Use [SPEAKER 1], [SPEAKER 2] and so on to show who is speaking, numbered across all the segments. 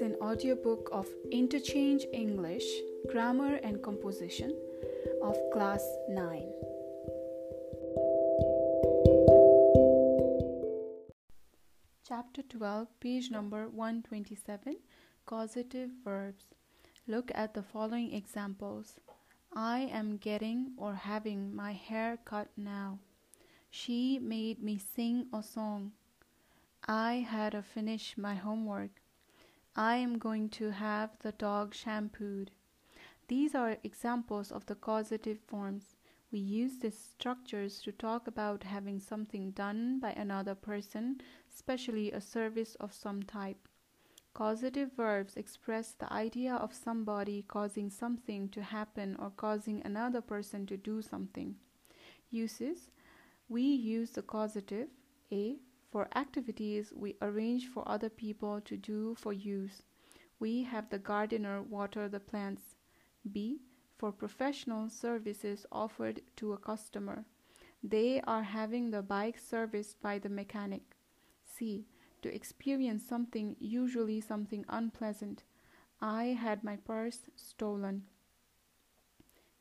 [SPEAKER 1] an audiobook of Interchange English, Grammar and Composition of Class 9. Chapter 12, page number 127 Causative Verbs. Look at the following examples. I am getting or having my hair cut now. She made me sing a song. I had to finish my homework. I am going to have the dog shampooed. These are examples of the causative forms. We use these structures to talk about having something done by another person, especially a service of some type. Causative verbs express the idea of somebody causing something to happen or causing another person to do something. Uses We use the causative A for activities we arrange for other people to do for use. We have the gardener water the plants. B. For professional services offered to a customer. They are having the bike serviced by the mechanic. C. To experience something, usually something unpleasant. I had my purse stolen.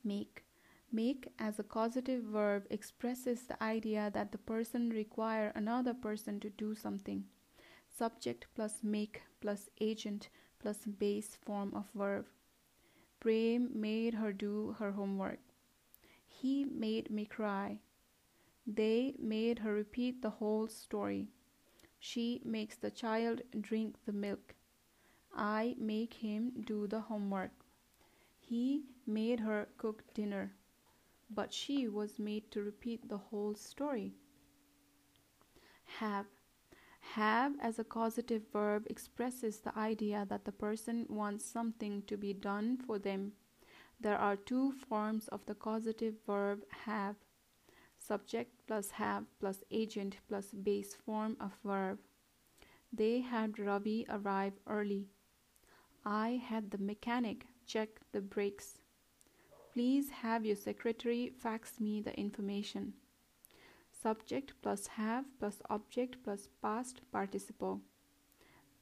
[SPEAKER 1] Make. Make as a causative verb expresses the idea that the person require another person to do something. Subject plus make plus agent plus base form of verb. Prem made her do her homework. He made me cry. They made her repeat the whole story. She makes the child drink the milk. I make him do the homework. He made her cook dinner but she was made to repeat the whole story. Have. Have as a causative verb expresses the idea that the person wants something to be done for them. There are two forms of the causative verb have subject plus have plus agent plus base form of verb. They had Ravi arrive early. I had the mechanic check the brakes. Please have your secretary fax me the information. Subject plus have plus object plus past participle.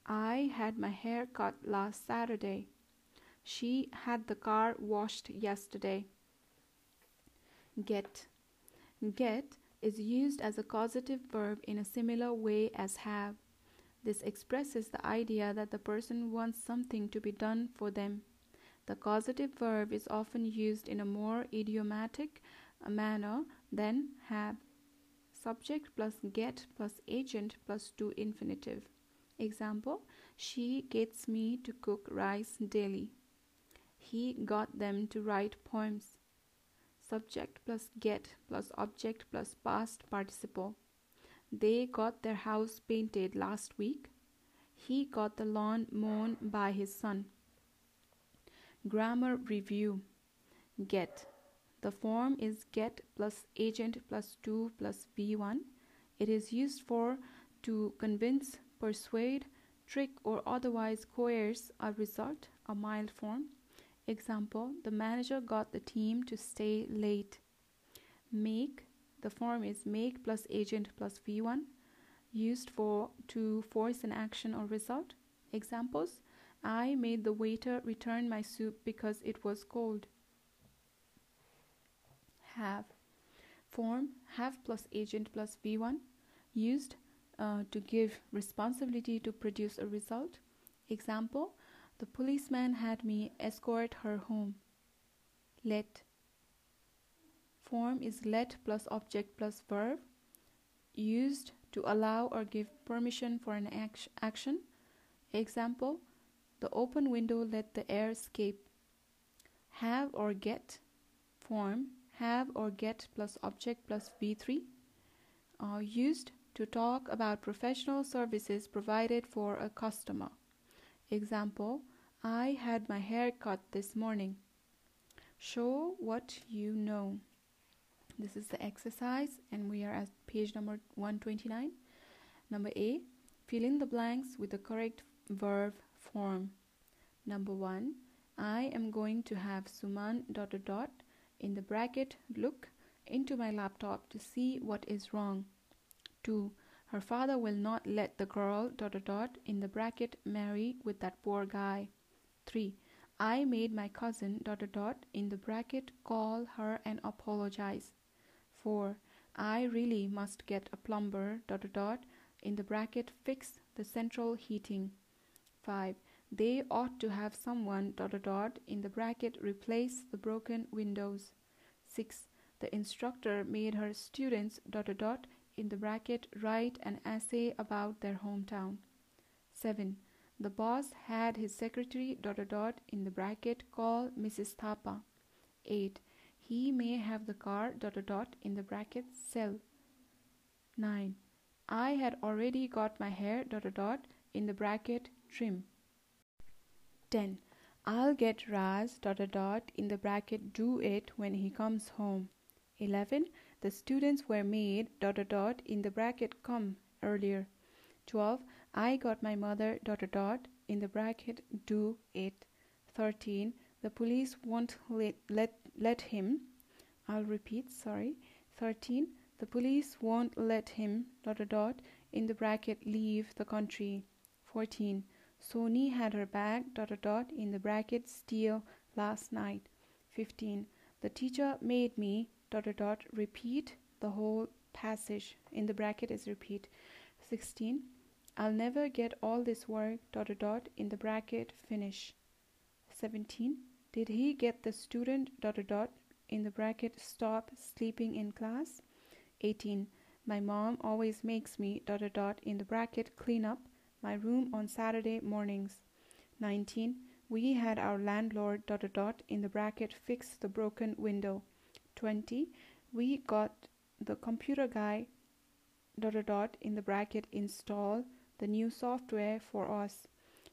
[SPEAKER 1] I had my hair cut last Saturday. She had the car washed yesterday. Get. Get is used as a causative verb in a similar way as have. This expresses the idea that the person wants something to be done for them. The causative verb is often used in a more idiomatic manner than have. Subject plus get plus agent plus to infinitive. Example She gets me to cook rice daily. He got them to write poems. Subject plus get plus object plus past participle. They got their house painted last week. He got the lawn mown by his son. Grammar review get. The form is get plus agent 2 plus v1. It is used for to convince, persuade, trick, or otherwise coerce a result, a mild form. Example The manager got the team to stay late. Make. The form is make plus agent plus v1. Used for to force an action or result. Examples I made the waiter return my soup because it was cold. Have. Form have plus agent plus v1 used uh, to give responsibility to produce a result. Example The policeman had me escort her home. Let. Form is let plus object plus verb used to allow or give permission for an act action. Example the open window let the air escape. Have or get form have or get plus object plus v3 are used to talk about professional services provided for a customer. Example I had my hair cut this morning. Show what you know. This is the exercise, and we are at page number 129. Number A fill in the blanks with the correct verb form. Number one, I am going to have Suman dot dot dot in the bracket look into my laptop to see what is wrong. 2. Her father will not let the girl dot dot dot in the bracket marry with that poor guy. 3. I made my cousin dot dot dot in the bracket call her and apologize. 4. I really must get a plumber dot dot dot in the bracket fix the central heating. 5. They ought to have someone dot dot dot in the bracket replace the broken windows. 6. The instructor made her students dot dot dot in the bracket write an essay about their hometown. 7. The boss had his secretary dot dot dot in the bracket call Mrs. Thapa. 8. He may have the car dot dot dot in the bracket sell. 9. I had already got my hair dot dot dot in the bracket trim. 10. I'll get Raz dot dot dot in the bracket do it when he comes home. 11. The students were made dot dot dot in the bracket come earlier. 12. I got my mother dot dot dot in the bracket do it. 13. The police won't let, let, let him. I'll repeat, sorry. 13. The police won't let him dot dot dot in the bracket leave the country. 14. Sony had her bag dot dot dot in the bracket steal last night. 15. The teacher made me dot dot dot repeat the whole passage in the bracket is repeat 16 i'll never get all this work dot dot dot in the bracket finish 17 did he get the student dot dot dot in the bracket stop sleeping in class 18 my mom always makes me dot dot dot in the bracket clean up my room on saturday mornings. 19 we had our landlord dot dot dot in the bracket fix the broken window. 20 we got the computer guy dot dot dot in the bracket install the new software for us.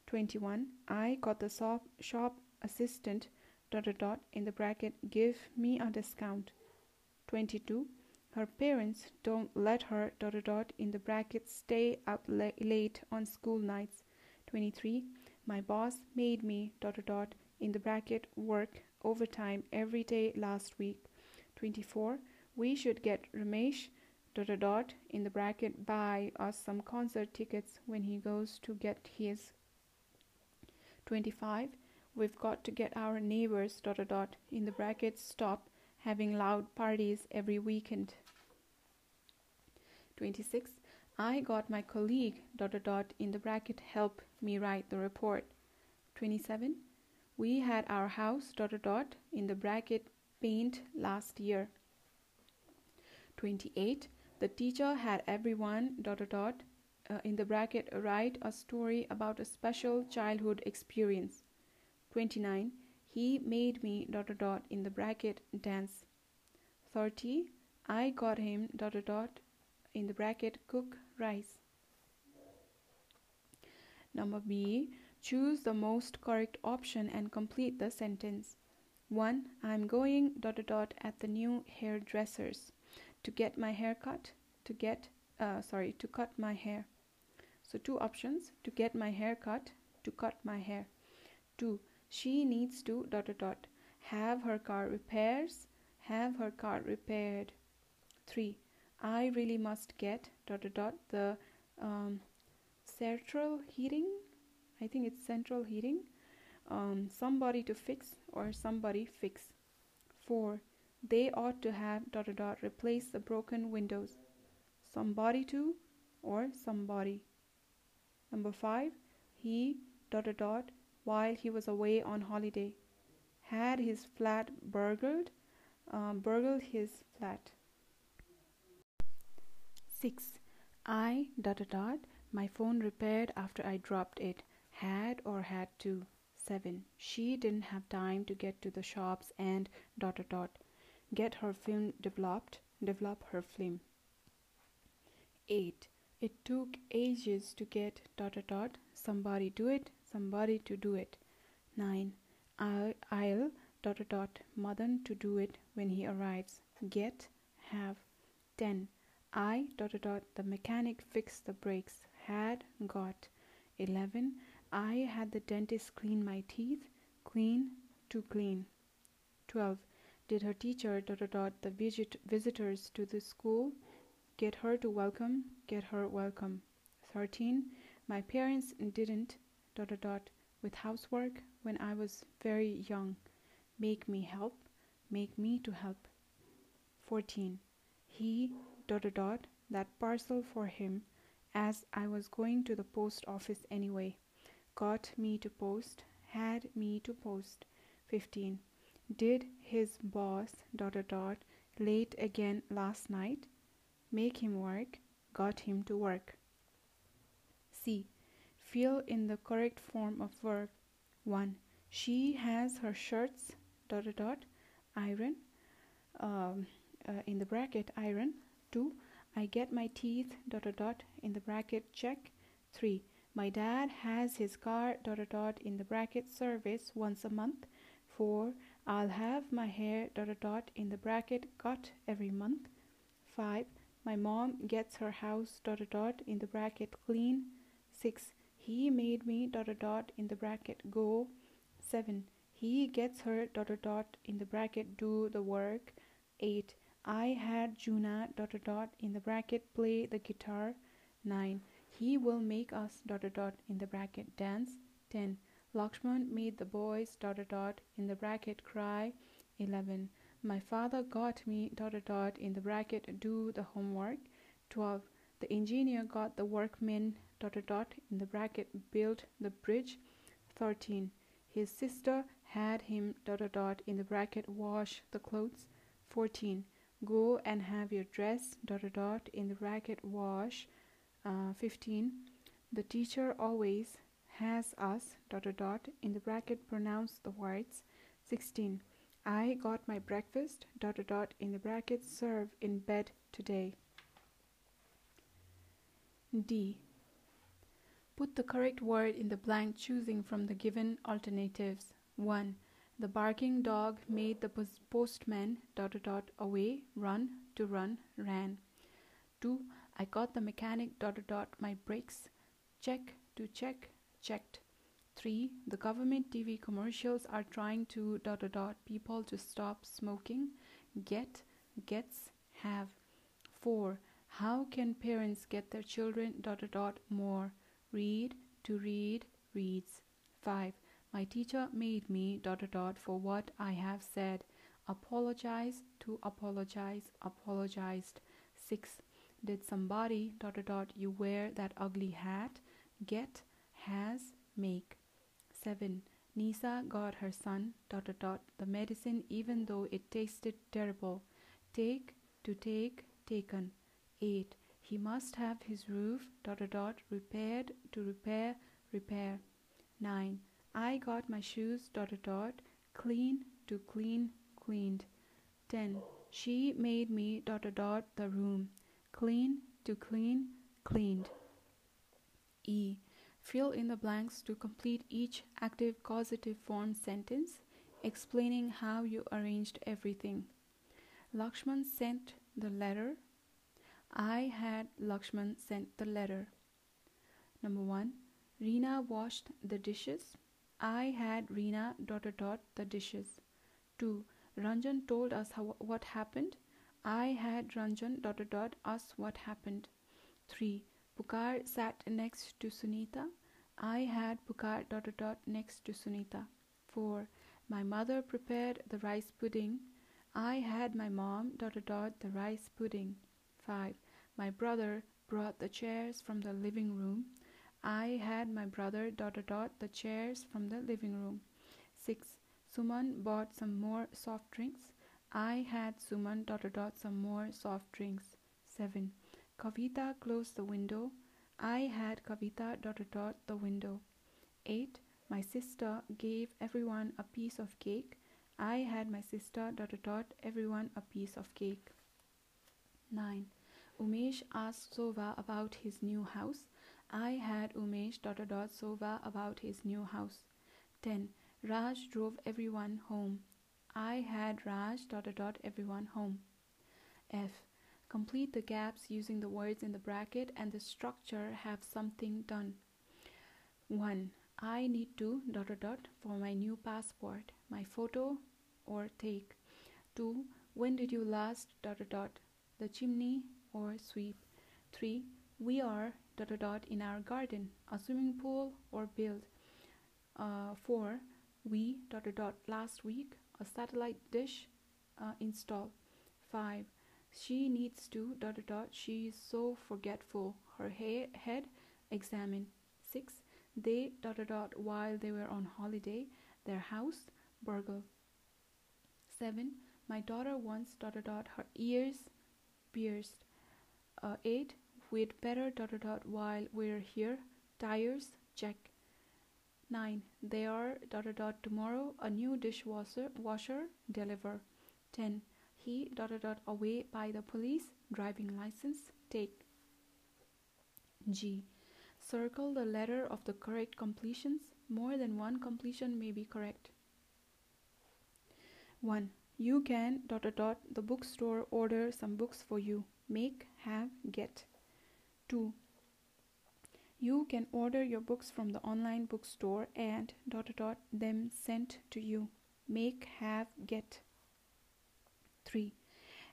[SPEAKER 1] 21 i got the shop, shop assistant dot dot dot in the bracket give me a discount. 22 her parents don't let her dot dot in the bracket stay up la late on school nights. 23 my boss made me dot dot dot in the bracket work overtime every day last week. 24 we should get Ramesh dot dot dot in the bracket buy us some concert tickets when he goes to get his. 25 we've got to get our neighbors dot dot dot in the bracket stop having loud parties every weekend 26 i got my colleague dot dot dot in the bracket help me write the report 27 we had our house dot dot dot in the bracket paint last year. 28. The teacher had everyone dot dot dot uh, in the bracket write a story about a special childhood experience. 29. He made me dot dot dot in the bracket dance. 30. I got him dot dot dot in the bracket cook rice. Number B. Choose the most correct option and complete the sentence. 1. I'm going dot dot dot at the new hairdressers to get my hair cut, to get, uh, sorry, to cut my hair. So, two options to get my hair cut, to cut my hair. 2. She needs to dot dot dot have her car repairs, have her car repaired. 3. I really must get dot dot dot the um, central heating. I think it's central heating um, somebody to fix or somebody fix. 4. They ought to have dot dot dot replace the broken windows. Somebody to or somebody. Number 5. He dot dot dot while he was away on holiday had his flat burgled um, burgled his flat 6 i dot dot dot my phone repaired after i dropped it had or had to 7. She didn't have time to get to the shops and dot dot dot get her film developed, develop her film. 8. It took ages to get dot dot dot somebody do it, somebody to do it. 9. I, I'll dot dot dot Madan to do it when he arrives. Get, have. 10. I dot dot dot the mechanic fixed the brakes. Had, got. 11. I had the dentist clean my teeth. Clean to clean. 12. Did her teacher dot dot dot the visit visitors to the school? Get her to welcome. Get her welcome. 13. My parents didn't dot dot dot with housework when I was very young. Make me help. Make me to help. 14. He dot dot dot that parcel for him as I was going to the post office anyway. Got me to post. Had me to post. 15. Did his boss dot dot dot late again last night? Make him work. Got him to work. C. Fill in the correct form of verb. 1. She has her shirts dot dot dot iron um, uh, in the bracket iron. 2. I get my teeth dot dot dot in the bracket check. 3. My dad has his car dot dot dot in the bracket service once a month. 4. I'll have my hair dot dot dot in the bracket cut every month. 5. My mom gets her house dot dot dot in the bracket clean. 6. He made me dot dot dot in the bracket go. 7. He gets her dot dot dot in the bracket do the work. 8. I had Juna dot dot dot in the bracket play the guitar. 9. He will make us dot dot dot in the bracket dance. 10. Lakshman made the boys dot dot dot in the bracket cry. 11. My father got me dot dot dot in the bracket do the homework. 12. The engineer got the workmen dot dot dot in the bracket build the bridge. 13. His sister had him dot dot dot in the bracket wash the clothes. 14. Go and have your dress dot dot dot in the bracket wash. Uh, 15. The teacher always has us dot dot dot in the bracket pronounce the words. 16. I got my breakfast dot dot dot in the bracket serve in bed today. D. Put the correct word in the blank choosing from the given alternatives. 1. The barking dog made the postman dot dot dot away, run, to run, ran. 2. I got the mechanic dot dot dot my brakes, check, to check, checked. 3. The government TV commercials are trying to dot dot dot people to stop smoking, get, gets, have. 4. How can parents get their children dot dot dot more? Read, to read, reads. 5. My teacher made me dot dot dot for what I have said. Apologize, to apologize, apologized. 6. Did somebody dot dot dot you wear that ugly hat? Get, has, make. 7. Nisa got her son dot dot dot the medicine even though it tasted terrible. Take, to take, taken. 8. He must have his roof dot dot dot repaired to repair, repair. 9. I got my shoes dot dot dot clean to clean, cleaned. 10. She made me dot dot dot the room clean to clean, cleaned. E. Fill in the blanks to complete each active causative form sentence, explaining how you arranged everything. Lakshman sent the letter. I had Lakshman sent the letter. Number one, Reena washed the dishes. I had Reena dot dot the dishes. Two, Ranjan told us how, what happened. I had Ranjan dot dot us what happened. Three, Pukar sat next to Sunita. I had Pukar dot dot next to Sunita. 4. My mother prepared the rice pudding. I had my mom dot dot dot the rice pudding. 5. My brother brought the chairs from the living room. I had my brother dot dot the chairs from the living room. 6. Suman bought some more soft drinks. I had Suman dot dot some more soft drinks. 7. Kavita closed the window. I had Kavita dot dot dot the window. 8. My sister gave everyone a piece of cake. I had my sister dot dot dot everyone a piece of cake. 9. Umesh asked Sova about his new house. I had Umesh dot dot Sova about his new house. 10. Raj drove everyone home. I had Raj dot dot everyone home. F. Complete the gaps using the words in the bracket and the structure have something done. 1. I need to dot dot for my new passport, my photo or take. 2. When did you last dot dot? The chimney or sweep. 3. We are dot dot dot in our garden, a swimming pool or build. Uh, 4. We dot dot dot last week, a satellite dish uh, install. 5. She needs to dot dot dot. She is so forgetful. Her he- head examine. 6. They dot dot dot while they were on holiday. Their house burgle. 7. My daughter wants dot dot dot her ears pierced. Uh, 8. We'd better dot dot dot while we're here. Tires check. 9. They are dot dot dot tomorrow a new dishwasher washer deliver. 10. He dot dot dot away by the police driving license take. G. Circle the letter of the correct completions. More than one completion may be correct. 1. You can dot dot dot the bookstore order some books for you. Make, have, get. 2. You can order your books from the online bookstore and dot dot them sent to you. Make, have, get. 3.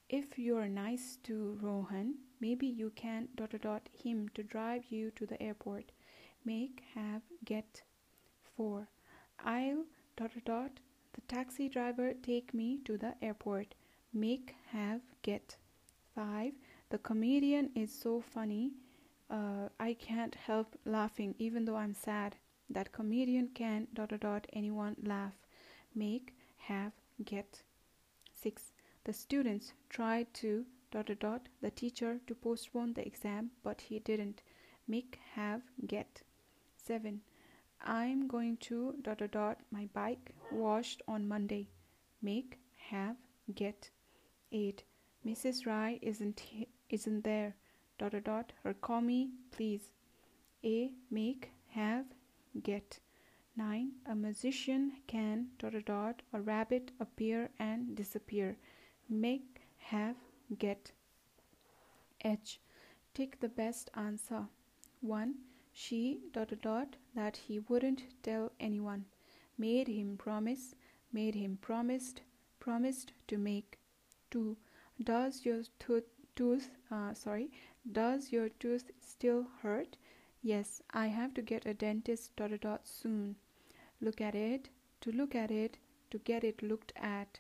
[SPEAKER 1] If you're nice to Rohan, maybe you can dot dot him to drive you to the airport. Make, have, get. 4. I'll dot dot dot the taxi driver take me to the airport. Make, have, get. 5. The comedian is so funny. Uh, I can't help laughing even though I'm sad. That comedian can dot dot dot anyone laugh. Make, have, get. 6. The students tried to dot dot dot the teacher to postpone the exam, but he didn't. Make, have, get. 7. I'm going to dot dot dot my bike washed on Monday. Make, have, get. 8. Mrs. Rye isn't he- isn't there. Dot dot dot her call me please. A make, have, get. 9. A musician can dot dot dot a rabbit appear and disappear. Make, have, get. H. Take the best answer. 1. She dot dot dot that he wouldn't tell anyone. Made him promise, made him promised, promised to make. 2. Does your tooth, tooth uh, sorry, does your tooth still hurt? Yes, I have to get a dentist dot dot dot soon. Look at it, to look at it, to get it looked at.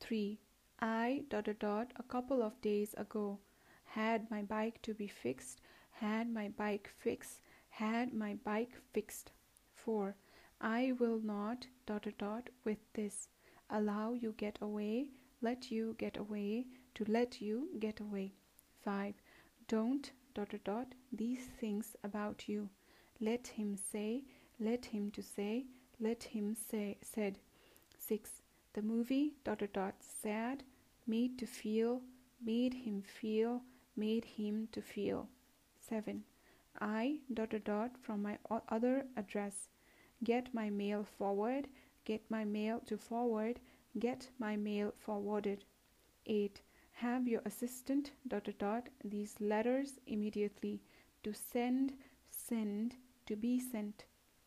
[SPEAKER 1] 3. I dot dot dot a couple of days ago had my bike to be fixed, had my bike fixed, had my bike fixed. 4. I will not dot dot dot with this. Allow you get away, let you get away, to let you get away. 5. Don't dot dot dot these things about you. Let him say, let him to say, let him say said. 6. The movie dot dot dot sad, made to feel, made him feel, made him to feel. 7. I dot dot dot from my other address. Get my mail forward, get my mail to forward, get my mail forwarded. 8. Have your assistant dot dot dot these letters immediately. To send, send, to be sent.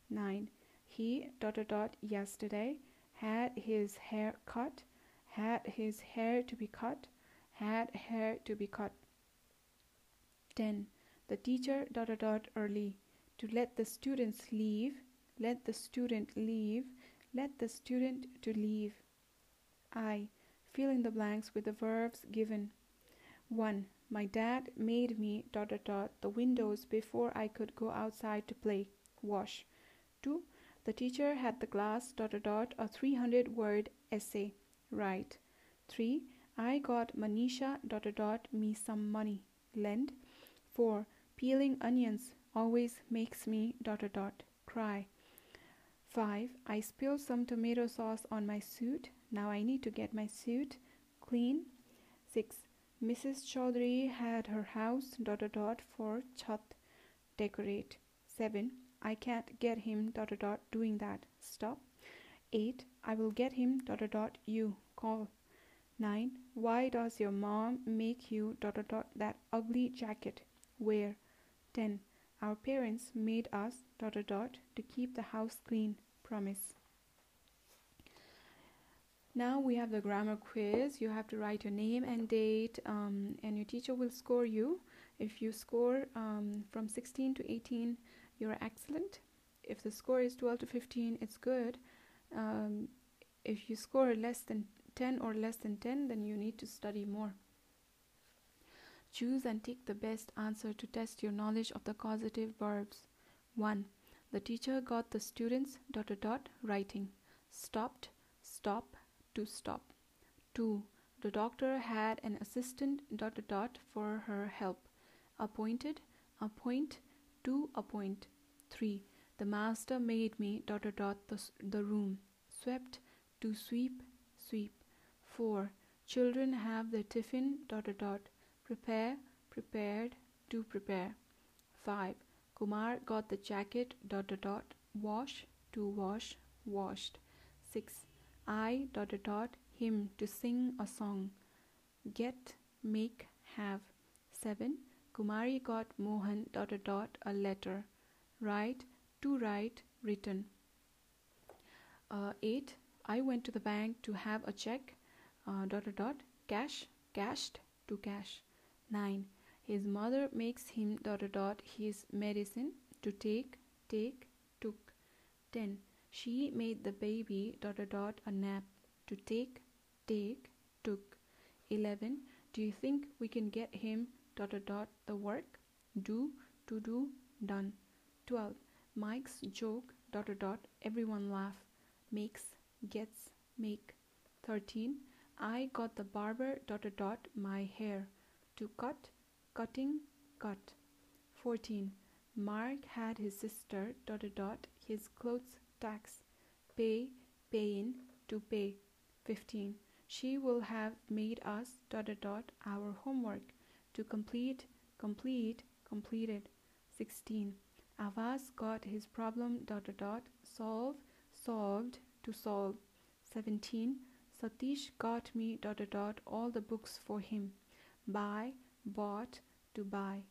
[SPEAKER 1] 9. He dot dot dot yesterday had his hair cut, had his hair to be cut, had hair to be cut. 10. The teacher dot dot dot early. To let the students leave, let the student leave, let the student to leave. I. Fill in the blanks with the verbs given. 1. My dad made me dot dot dot the windows before I could go outside to play. Wash. 2. The teacher had the class dot dot dot a 300 word essay. Write. 3. I got Manisha dot dot dot me some money. Lend. 4. Peeling onions always makes me dot dot dot cry. 5. I spilled some tomato sauce on my suit. Now I need to get my suit clean. 6. Mrs. Chaudhary had her house dot dot dot for chat decorate. 7. I can't get him dot dot dot doing that. Stop. 8. I will get him dot dot dot you call. 9. Why does your mom make you dot dot dot that ugly jacket? Wear. 10. Our parents made us dot dot dot to keep the house clean. Promise. Now we have the grammar quiz. You have to write your name and date, um, and your teacher will score you. If you score um, from 16 to 18, you're excellent. If the score is 12 to 15, it's good. Um, if you score less than 10 or less than 10, then you need to study more. Choose and take the best answer to test your knowledge of the causative verbs. 1. The teacher got the students dot dot dot writing. Stopped, stop, to stop. 2. The doctor had an assistant dot dot dot for her help. Appointed, appoint, to appoint. 3. The master made me dot dot dot the, the room. Swept, to sweep, sweep. 4. Children have their tiffin dot dot dot. Prepare, prepared, to prepare. 5. Kumar got the jacket dot dot dot. Wash, to wash, washed. 6. I dot dot dot him to sing a song. Get, make, have. 7. Kumari got Mohan dot dot dot a letter. Write, to write, written. Uh, 8. I went to the bank to have a check uh, dot dot dot cash, cashed, to cash. 9. His mother makes him dot dot dot his medicine to take, take, took. 10. She made the baby dot dot dot a nap to take, take, took. 11. Do you think we can get him dot dot dot the work? Do, to do, done. 12. Mike's joke dot dot dot everyone laugh. Makes, gets, make. 13. I got the barber dot dot dot my hair to cut, cutting, cut. 14. Mark had his sister dot dot dot his clothes tax pay, paying, to pay. 15. She will have made us dot dot dot our homework to complete, complete, completed. 16. Avaz got his problem dot dot dot solve, solved, to solve. 17. Satish got me dot dot dot all the books for him. Buy, bought, to buy.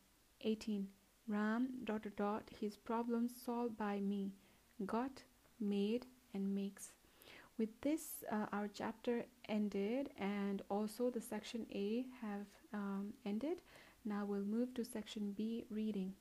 [SPEAKER 1] 18. Ram dot dot dot his problems solved by me. Got, made, and makes. With this, uh, our chapter ended, and also the section A have um, ended. Now we'll move to section B reading.